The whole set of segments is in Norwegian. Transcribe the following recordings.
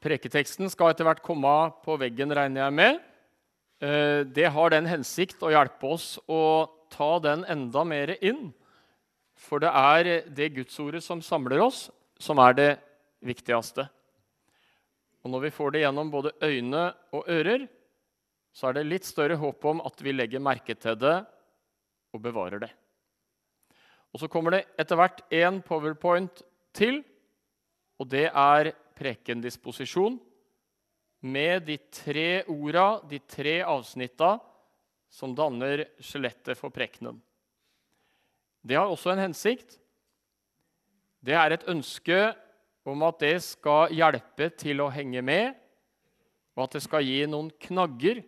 Preketeksten skal etter hvert komme på veggen, regner jeg med. Eh, det har den hensikt å hjelpe oss å ta den enda mer inn. For det er det gudsordet som samler oss, som er det viktigste. Og når vi får det gjennom både øyne og ører, så er det litt større håp om at vi legger merke til det og bevarer det. Og Så kommer det etter hvert én powerpoint til, og det er prekendisposisjon med de tre orda, de tre avsnitta, som danner skjelettet for prekenen. Det har også en hensikt. Det er et ønske om at det skal hjelpe til å henge med, og at det skal gi noen knagger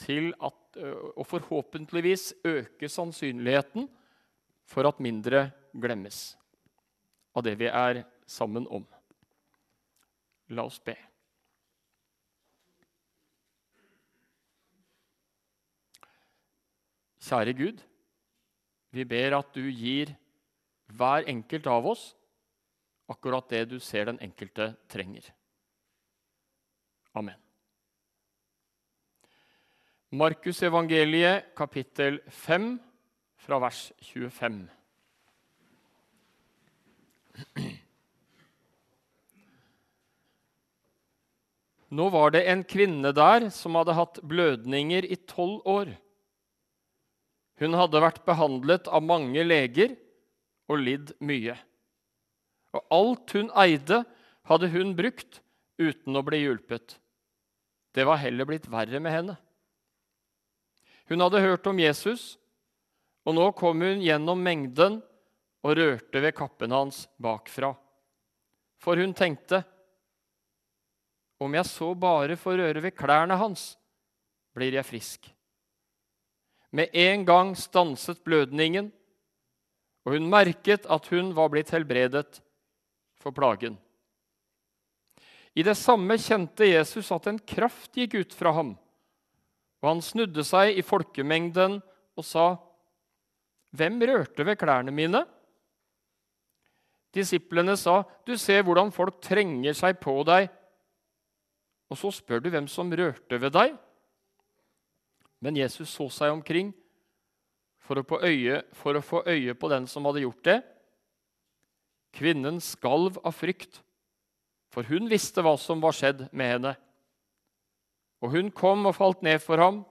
til at, og forhåpentligvis øke sannsynligheten for at mindre glemmes av det vi er sammen om. La oss be. Kjære Gud, vi ber at du gir hver enkelt av oss akkurat det du ser den enkelte trenger. Amen. Markus evangeliet, kapittel 5, fra vers 25. Nå var det en kvinne der som hadde hatt blødninger i tolv år. Hun hadde vært behandlet av mange leger og lidd mye. Og alt hun eide, hadde hun brukt uten å bli hjulpet. Det var heller blitt verre med henne. Hun hadde hørt om Jesus, og nå kom hun gjennom mengden og rørte ved kappen hans bakfra. For hun tenkte:" Om jeg så bare får røre ved klærne hans, blir jeg frisk. Med en gang stanset blødningen, og hun merket at hun var blitt helbredet for plagen. I det samme kjente Jesus at en kraft gikk ut fra ham, og han snudde seg i folkemengden og sa, 'Hvem rørte ved klærne mine?' Disiplene sa, 'Du ser hvordan folk trenger seg på deg.' Og så spør du hvem som rørte ved deg. Men Jesus så seg omkring for å, øye, for å få øye på den som hadde gjort det. Kvinnen skalv av frykt, for hun visste hva som var skjedd med henne. Og hun kom og falt ned for ham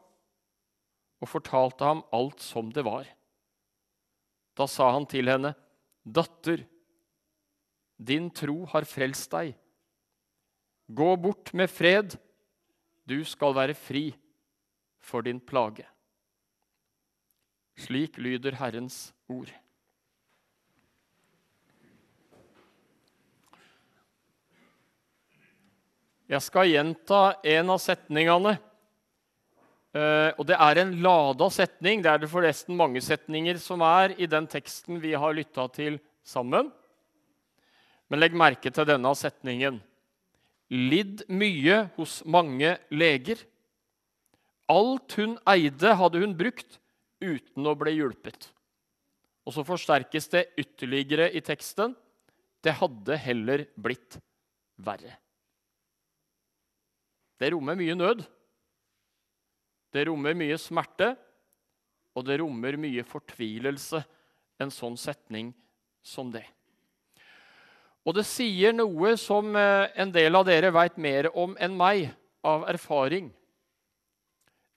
og fortalte ham alt som det var. Da sa han til henne, 'Datter, din tro har frelst deg.' Gå bort med fred, du skal være fri for din plage. Slik lyder Herrens ord. Jeg skal gjenta en av setningene. Eh, og Det er en lada setning. Det er det forresten mange setninger som er i den teksten vi har lytta til sammen. Men legg merke til denne setningen lidd mye hos mange leger. Alt hun eide, hadde hun brukt uten å bli hjulpet. Og så forsterkes det ytterligere i teksten. Det hadde heller blitt verre. Det rommer mye nød. Det rommer mye smerte, og det rommer mye fortvilelse, en sånn setning som det. Og det sier noe som eh, en del av dere veit mer om enn meg av erfaring.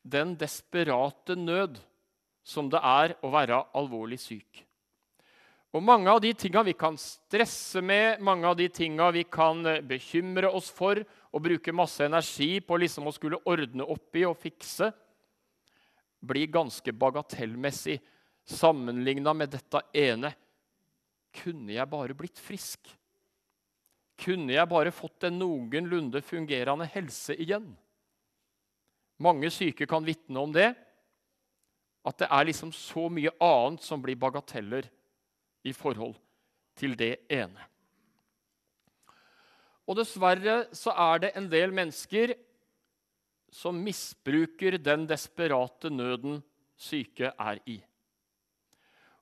Den desperate nød som det er å være alvorlig syk. Og Mange av de tinga vi kan stresse med, mange av de tinga vi kan eh, bekymre oss for og bruke masse energi på liksom å skulle ordne opp i og fikse, blir ganske bagatellmessig sammenligna med dette ene. Kunne jeg bare blitt frisk? Kunne jeg bare fått en noenlunde fungerende helse igjen? Mange syke kan vitne om det. At det er liksom så mye annet som blir bagateller i forhold til det ene. Og dessverre så er det en del mennesker som misbruker den desperate nøden syke er i.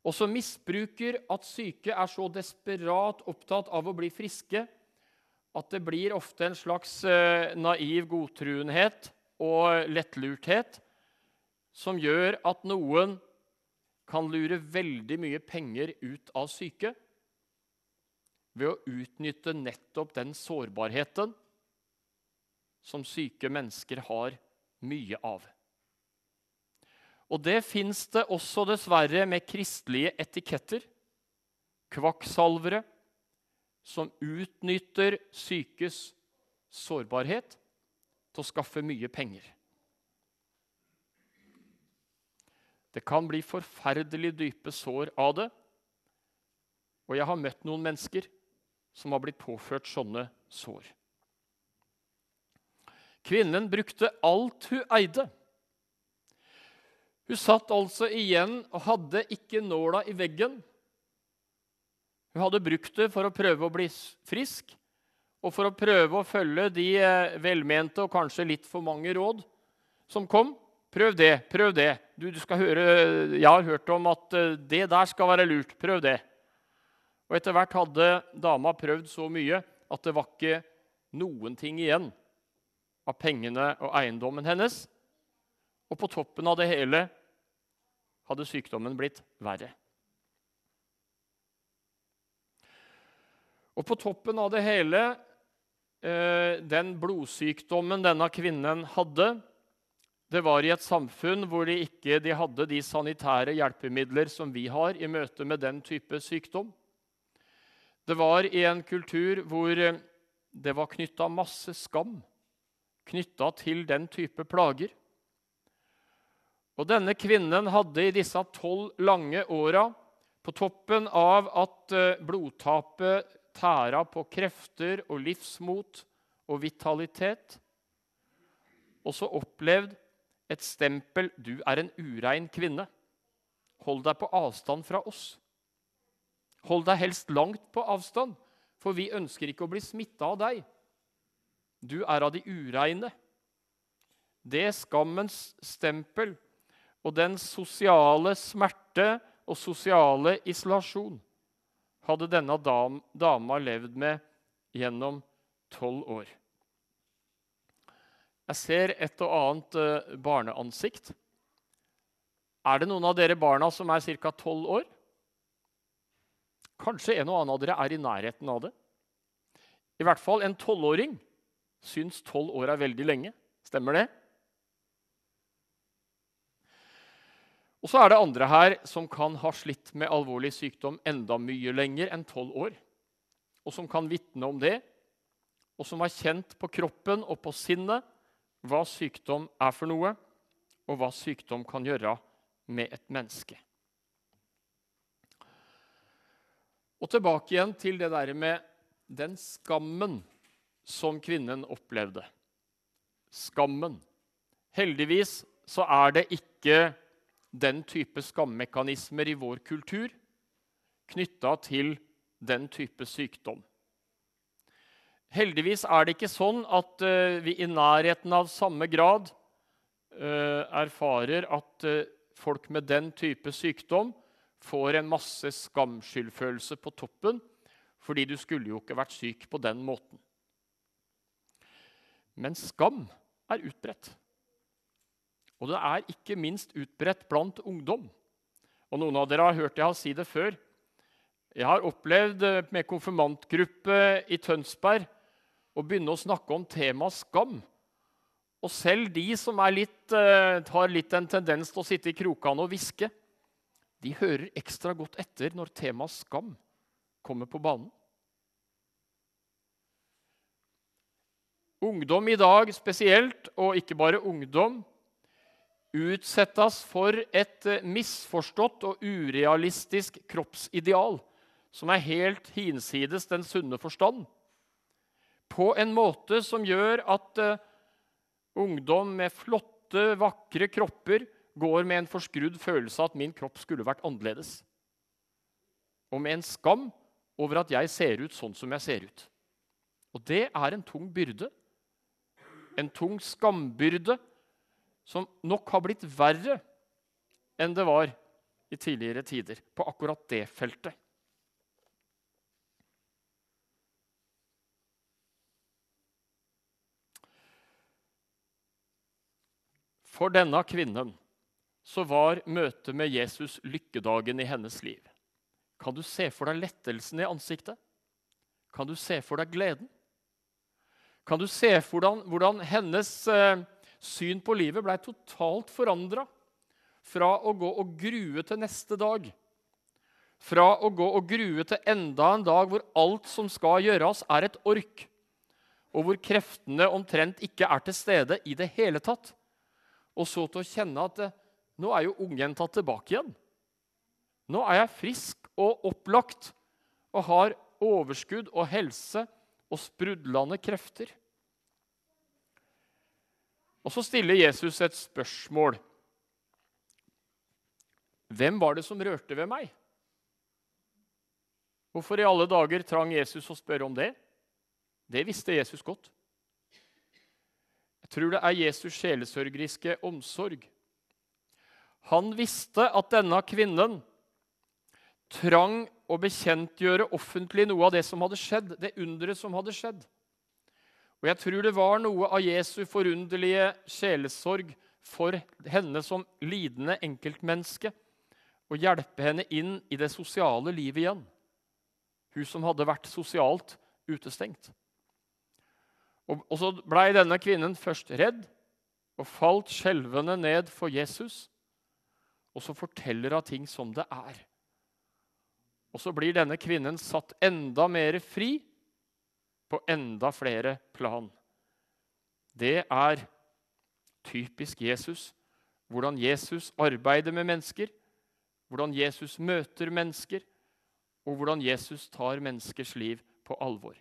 Og som misbruker at syke er så desperat opptatt av å bli friske at det blir ofte en slags eh, naiv godtruenhet og lettlurthet som gjør at noen kan lure veldig mye penger ut av syke ved å utnytte nettopp den sårbarheten som syke mennesker har mye av. Og det fins det også dessverre med kristelige etiketter. Kvakksalvere som utnytter sykes sårbarhet til å skaffe mye penger. Det kan bli forferdelig dype sår av det. Og jeg har møtt noen mennesker som har blitt påført sånne sår. Kvinnen brukte alt hun eide. Hun satt altså igjen og hadde ikke nåla i veggen. Hun hadde brukt det for å prøve å bli frisk og for å prøve å følge de eh, velmente og kanskje litt for mange råd som kom. Prøv det, prøv det. Du, du skal høre, jeg har hørt om at eh, det der skal være lurt. Prøv det. Og Etter hvert hadde dama prøvd så mye at det var ikke noen ting igjen av pengene og eiendommen hennes. Og på toppen av det hele hadde sykdommen blitt verre. Og på toppen av det hele, eh, den blodsykdommen denne kvinnen hadde, det var i et samfunn hvor de ikke de hadde de sanitære hjelpemidler som vi har i møte med den type sykdom. Det var i en kultur hvor eh, det var knytta masse skam knytta til den type plager. Og denne kvinnen hadde i disse tolv lange åra, på toppen av at eh, blodtapet tæra på krefter og livsmot og vitalitet, Og så opplevd et stempel 'Du er en urein kvinne'. Hold deg på avstand fra oss. Hold deg helst langt på avstand, for vi ønsker ikke å bli smitta av deg. Du er av de ureine. Det skammens stempel og den sosiale smerte og sosiale isolasjon hadde denne dama levd med gjennom tolv år. Jeg ser et og annet uh, barneansikt. Er det noen av dere barna som er ca. 12 år? Kanskje en og annen av dere er i nærheten av det. I hvert fall en tolvåring syns tolv år er veldig lenge. Stemmer det? Og så er det andre her som kan ha slitt med alvorlig sykdom enda mye lenger enn tolv år, og som kan vitne om det, og som har kjent på kroppen og på sinnet hva sykdom er for noe, og hva sykdom kan gjøre med et menneske. Og tilbake igjen til det der med den skammen som kvinnen opplevde. Skammen. Heldigvis så er det ikke den type skammekanismer i vår kultur knytta til den type sykdom. Heldigvis er det ikke sånn at uh, vi i nærheten av samme grad uh, erfarer at uh, folk med den type sykdom får en masse skamskyldfølelse på toppen, fordi du skulle jo ikke vært syk på den måten. Men skam er utbredt. Og det er ikke minst utbredt blant ungdom. Og Noen av dere har hørt jeg har si det før. Jeg har opplevd med konfirmantgruppe i Tønsberg å begynne å snakke om temaet skam. Og selv de som litt, uh, har litt en tendens til å sitte i krokene og hviske, de hører ekstra godt etter når temaet skam kommer på banen. Ungdom i dag spesielt, og ikke bare ungdom, utsettes for et eh, misforstått og urealistisk kroppsideal som er helt hinsides den sunne forstand på en måte som gjør at uh, ungdom med flotte, vakre kropper går med en forskrudd følelse av at min kropp skulle vært annerledes. Og med en skam over at jeg ser ut sånn som jeg ser ut. Og det er en tung byrde. En tung skambyrde som nok har blitt verre enn det var i tidligere tider på akkurat det feltet. For denne kvinnen så var møtet med Jesus lykkedagen i hennes liv. Kan du se for deg lettelsen i ansiktet? Kan du se for deg gleden? Kan du se for deg hvordan hennes eh, syn på livet ble totalt forandra? Fra å gå og grue til neste dag. Fra å gå og grue til enda en dag hvor alt som skal gjøres, er et ork, og hvor kreftene omtrent ikke er til stede i det hele tatt. Og så til å kjenne at eh, nå er jo ungen tatt tilbake igjen. Nå er jeg frisk og opplagt og har overskudd og helse og sprudlende krefter. Og så stiller Jesus et spørsmål. Hvem var det som rørte ved meg? Hvorfor i alle dager trang Jesus å spørre om det? Det visste Jesus godt. Jeg tror det er Jesus sjelesørgeriske omsorg. Han visste at denne kvinnen trang å bekjentgjøre offentlig noe av det som hadde skjedd, det underet som hadde skjedd. Og jeg tror det var noe av Jesu forunderlige sjelesorg for henne som lidende enkeltmenneske å hjelpe henne inn i det sosiale livet igjen. Hun som hadde vært sosialt utestengt. Og, og så blei denne kvinnen først redd og falt skjelvende ned for Jesus. Og så forteller hun ting som det er. Og så blir denne kvinnen satt enda mer fri på enda flere plan. Det er typisk Jesus. Hvordan Jesus arbeider med mennesker, hvordan Jesus møter mennesker, og hvordan Jesus tar menneskers liv på alvor.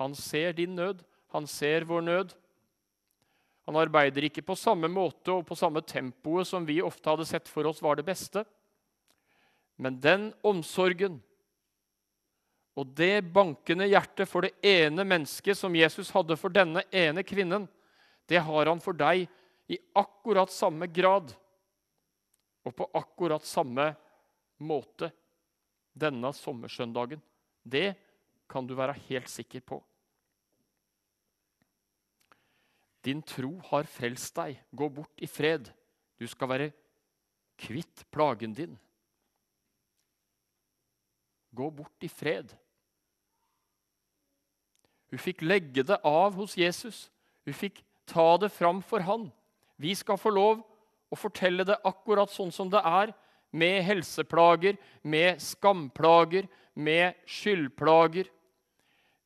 Han ser din nød, han ser vår nød. Han arbeider ikke på samme måte og på samme tempoet som vi ofte hadde sett for oss var det beste. Men den omsorgen og det bankende hjertet for det ene mennesket som Jesus hadde for denne ene kvinnen, det har han for deg i akkurat samme grad og på akkurat samme måte denne sommersøndagen. Det kan du være helt sikker på. Din tro har frelst deg. Gå bort i fred. Du skal være kvitt plagen din. Gå bort i fred. Hun fikk legge det av hos Jesus. Hun fikk ta det fram for han. Vi skal få lov å fortelle det akkurat sånn som det er, med helseplager, med skamplager, med skyldplager,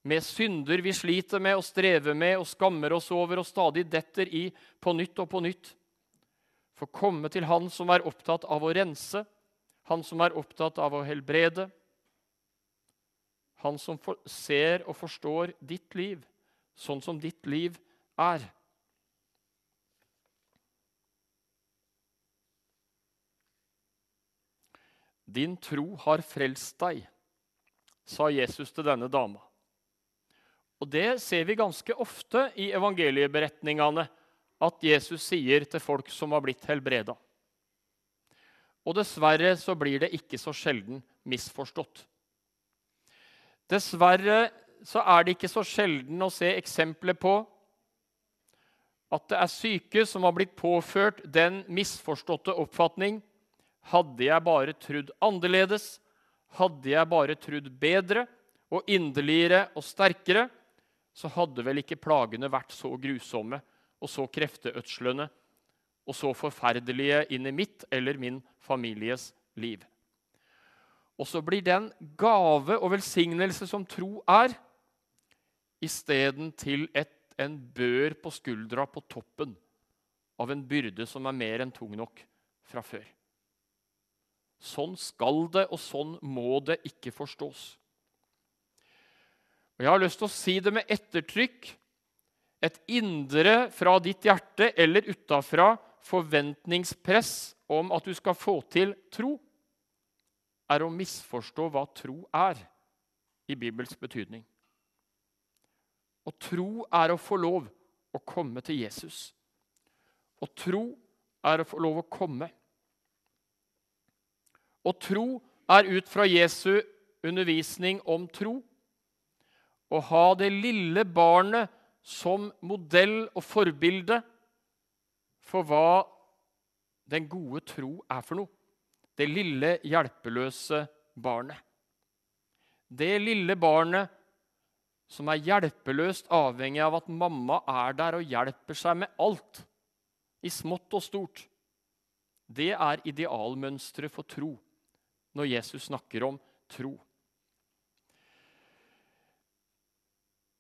med synder vi sliter med og strever med og skammer oss over og stadig detter i på nytt og på nytt. Få komme til Han som er opptatt av å rense, Han som er opptatt av å helbrede, han som ser og forstår ditt liv sånn som ditt liv er. Din tro har frelst deg, sa Jesus til denne dama. Og Det ser vi ganske ofte i evangelieberetningene at Jesus sier til folk som har blitt helbreda. Og dessverre så blir det ikke så sjelden misforstått. Dessverre så er det ikke så sjelden å se eksempler på at det er syke som har blitt påført den misforståtte oppfatning Hadde jeg bare trodd annerledes, hadde jeg bare trodd bedre og inderligere og sterkere, så hadde vel ikke plagene vært så grusomme og så krefteødslende og så forferdelige inn i mitt eller min families liv. Og så blir den gave og velsignelse som tro er, isteden til et, en bør på skuldra på toppen av en byrde som er mer enn tung nok fra før. Sånn skal det, og sånn må det ikke forstås. Og Jeg har lyst til å si det med ettertrykk. Et indre fra ditt hjerte eller utafra forventningspress om at du skal få til tro er å misforstå hva tro er i Bibels betydning. Og tro er å få lov å komme til Jesus. Og tro er å få lov å komme. Og tro er ut fra Jesu undervisning om tro å ha det lille barnet som modell og forbilde for hva den gode tro er for noe. Det lille, hjelpeløse barnet. Det lille barnet som er hjelpeløst avhengig av at mamma er der og hjelper seg med alt, i smått og stort. Det er idealmønsteret for tro når Jesus snakker om tro.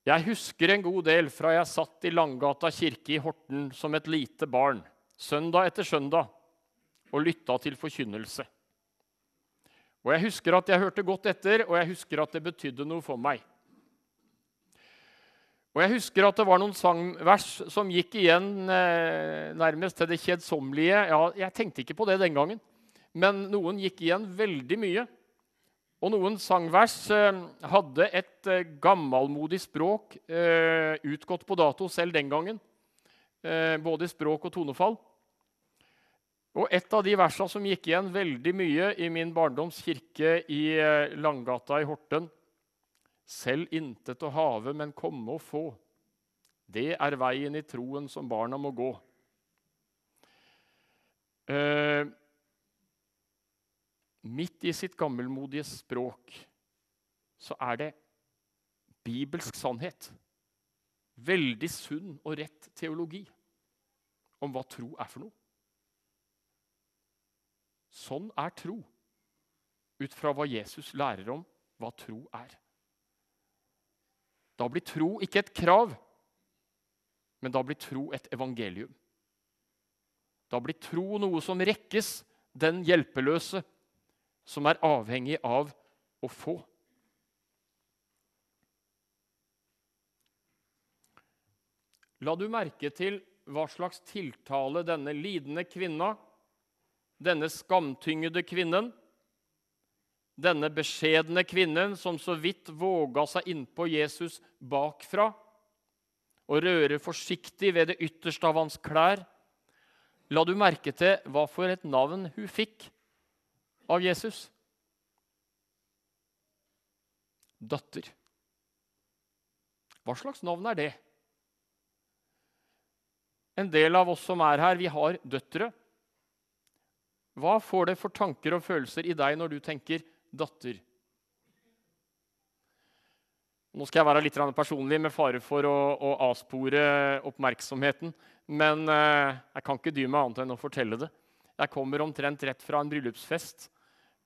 Jeg husker en god del fra jeg satt i Langgata kirke i Horten som et lite barn, søndag etter søndag, og lytta til forkynnelse. Og Jeg husker at jeg hørte godt etter, og jeg husker at det betydde noe for meg. Og Jeg husker at det var noen sangvers som gikk igjen eh, nærmest til det kjedsommelige. Ja, jeg tenkte ikke på det den gangen, men noen gikk igjen veldig mye. Og noen sangvers eh, hadde et eh, gammelmodig språk, eh, utgått på dato selv den gangen. Eh, både i språk og tonefall. Og Et av de versene som gikk igjen veldig mye i min barndoms kirke i eh, Langgata i Horten, selv intet å have, men komme og få. Det er veien i troen som barna må gå. Eh, midt i sitt gammelmodige språk så er det bibelsk sannhet. Veldig sunn og rett teologi om hva tro er for noe. Sånn er tro, ut fra hva Jesus lærer om hva tro er. Da blir tro ikke et krav, men da blir tro et evangelium. Da blir tro noe som rekkes den hjelpeløse som er avhengig av å få. La du merke til hva slags tiltale denne lidende kvinna, denne skamtyngede kvinnen, denne beskjedne kvinnen som så vidt våga seg innpå Jesus bakfra og røre forsiktig ved det ytterste av hans klær. La du merke til hva for et navn hun fikk av Jesus? Datter. Hva slags navn er det? En del av oss som er her, vi har døtre. Hva får det for tanker og følelser i deg når du tenker datter. Nå skal jeg være litt personlig med fare for å, å avspore oppmerksomheten. Men eh, jeg kan ikke dy meg annet enn å fortelle det. Jeg kommer omtrent rett fra en bryllupsfest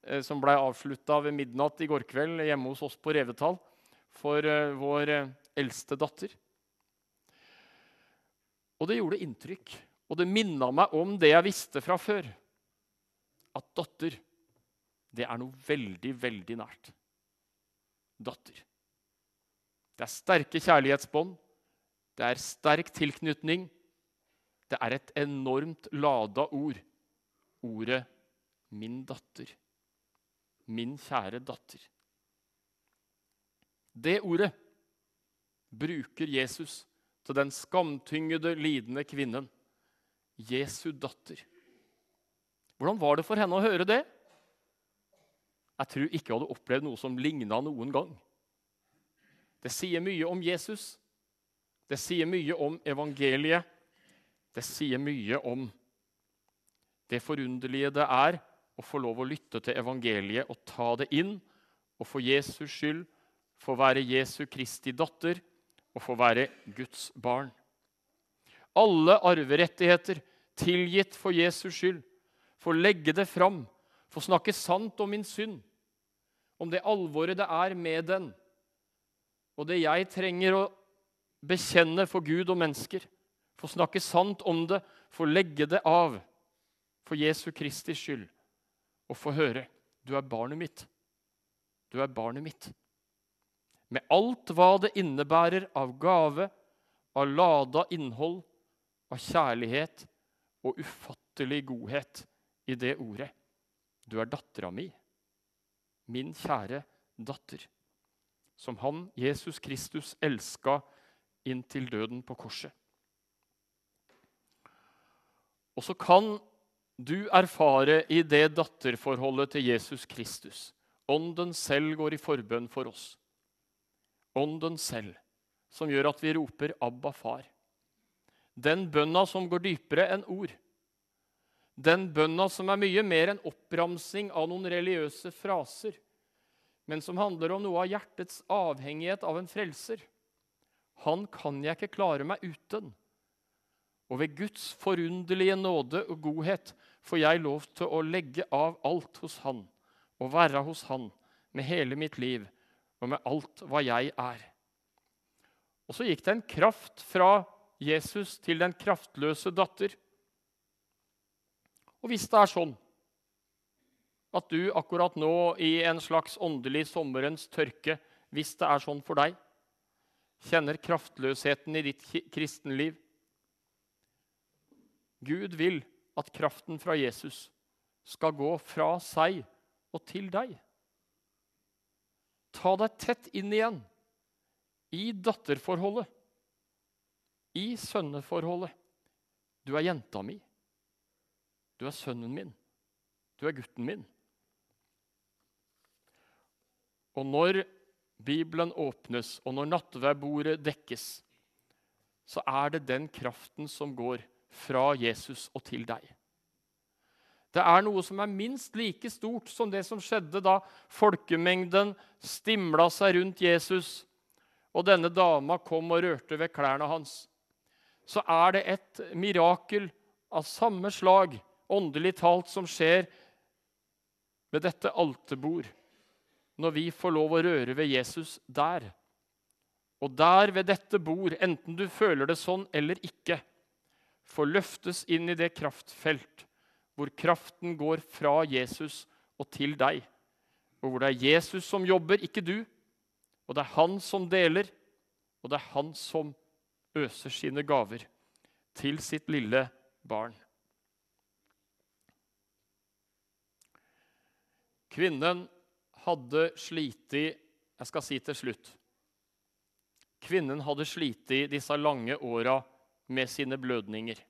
eh, som ble avslutta ved midnatt i går kveld hjemme hos oss på Revetal for eh, vår eh, eldste datter. Og det gjorde inntrykk. Og det minna meg om det jeg visste fra før. At datter det er noe veldig, veldig nært. Datter. Det er sterke kjærlighetsbånd. Det er sterk tilknytning. Det er et enormt lada ord. Ordet 'min datter'. Min kjære datter. Det ordet bruker Jesus til den skamtyngede, lidende kvinnen. Jesu datter. Hvordan var det for henne å høre det? Jeg tror ikke jeg hadde opplevd noe som ligna noen gang. Det sier mye om Jesus. Det sier mye om evangeliet. Det sier mye om det forunderlige det er å få lov å lytte til evangeliet og ta det inn og for Jesus skyld få være Jesu Kristi datter og få være Guds barn. Alle arverettigheter tilgitt for Jesus skyld. Få legge det fram. Få snakke sant om min synd, om det alvoret det er med den, og det jeg trenger å bekjenne for Gud og mennesker. Få snakke sant om det, få legge det av. For Jesu Kristi skyld, og få høre. Du er barnet mitt. Du er barnet mitt. Med alt hva det innebærer av gave, av lada innhold, av kjærlighet og ufattelig godhet i det ordet. Du er dattera mi, min kjære datter, som han, Jesus Kristus, elska inntil døden på korset. Og så kan du erfare i det datterforholdet til Jesus Kristus. Ånden selv går i forbønn for oss. Ånden selv, som gjør at vi roper 'Abba, far'. Den bønna som går dypere enn ord. Den bønna som er mye mer enn oppramsing av noen religiøse fraser, men som handler om noe av hjertets avhengighet av en frelser. Han kan jeg ikke klare meg uten. Og ved Guds forunderlige nåde og godhet får jeg lov til å legge av alt hos Han og være hos Han med hele mitt liv og med alt hva jeg er. Og så gikk det en kraft fra Jesus til den kraftløse datter. Og hvis det er sånn at du akkurat nå i en slags åndelig sommerens tørke, hvis det er sånn for deg, kjenner kraftløsheten i ditt kristenliv Gud vil at kraften fra Jesus skal gå fra seg og til deg. Ta deg tett inn igjen i datterforholdet, i sønneforholdet. Du er jenta mi. Du er sønnen min. Du er gutten min. Og når Bibelen åpnes, og når nattverdbordet dekkes, så er det den kraften som går fra Jesus og til deg. Det er noe som er minst like stort som det som skjedde da folkemengden stimla seg rundt Jesus, og denne dama kom og rørte ved klærne hans. Så er det et mirakel av samme slag, åndelig talt, som skjer ved dette alterbord, når vi får lov å røre ved Jesus der. Og der, ved dette bord, enten du føler det sånn eller ikke, får løftes inn i det kraftfelt hvor kraften går fra Jesus og til deg, og hvor det er Jesus som jobber, ikke du. Og det er han som deler, og det er han som øser sine gaver til sitt lille barn. Kvinnen hadde slitt Jeg skal si til slutt. Kvinnen hadde slitt disse lange åra med sine blødninger.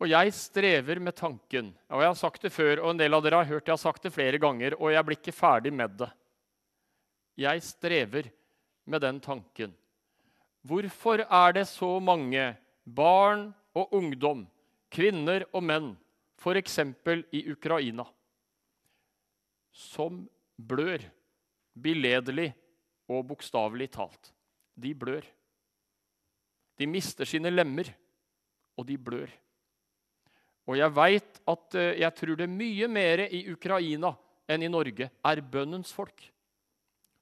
Og jeg strever med tanken, og jeg har sagt det før, og en del av dere har hørt jeg har sagt det flere ganger, og jeg blir ikke ferdig med det. Jeg strever med den tanken. Hvorfor er det så mange barn og ungdom, kvinner og menn, f.eks. i Ukraina, som blør, billedlig og bokstavelig talt? De blør. De mister sine lemmer, og de blør. Og jeg veit at eh, jeg tror det mye mer i Ukraina enn i Norge er bønnens folk.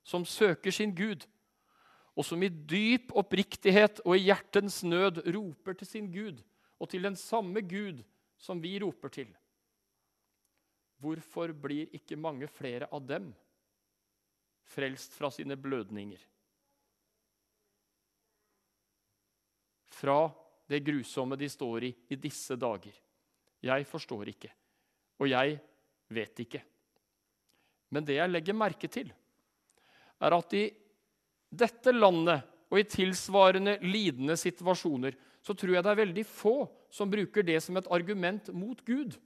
Som søker sin Gud, og som i dyp oppriktighet og i hjertens nød roper til sin Gud, og til den samme Gud som vi roper til. Hvorfor blir ikke mange flere av dem frelst fra sine blødninger? fra det grusomme de står i i disse dager. Jeg forstår ikke, og jeg vet ikke. Men det jeg legger merke til, er at i dette landet og i tilsvarende lidende situasjoner så tror jeg det er veldig få som bruker det som et argument mot Gud.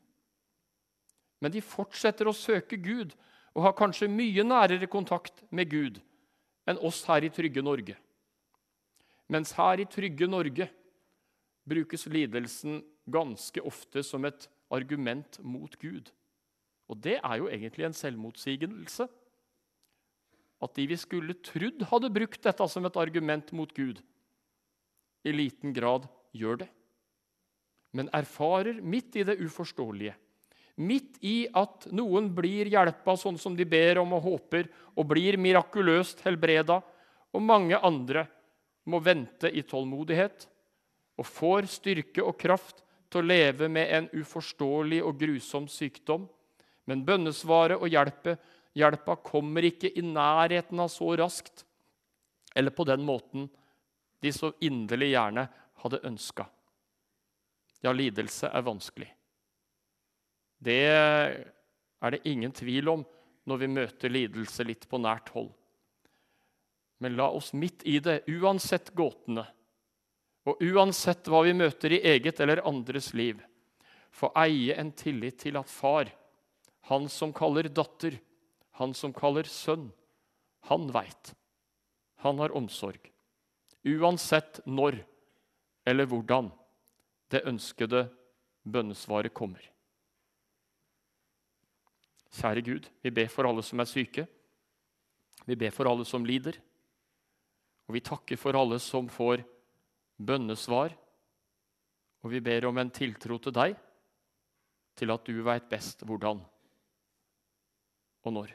Men de fortsetter å søke Gud og har kanskje mye nærere kontakt med Gud enn oss her i trygge Norge. Mens her i trygge Norge brukes lidelsen ganske ofte som et argument mot Gud. Og det er jo egentlig en selvmotsigelse. At de vi skulle trodd hadde brukt dette som et argument mot Gud, i liten grad gjør det. Men erfarer midt i det uforståelige, midt i at noen blir hjelpa sånn som de ber om og håper, og blir mirakuløst helbreda, og mange andre må vente i tålmodighet og får styrke og kraft til å leve med en uforståelig og grusom sykdom. Men bønnesvaret og hjelpe, hjelpa kommer ikke i nærheten av så raskt eller på den måten de så inderlig gjerne hadde ønska. Ja, lidelse er vanskelig. Det er det ingen tvil om når vi møter lidelse litt på nært hold. Men la oss midt i det, uansett gåtene, og uansett hva vi møter i eget eller andres liv, få eie en tillit til at far, han som kaller datter, han som kaller sønn, han veit. Han har omsorg. Uansett når eller hvordan det ønskede bønnesvaret kommer. Kjære Gud, vi ber for alle som er syke. Vi ber for alle som lider. Og vi takker for alle som får bønnesvar. Og vi ber om en tiltro til deg, til at du veit best hvordan og når.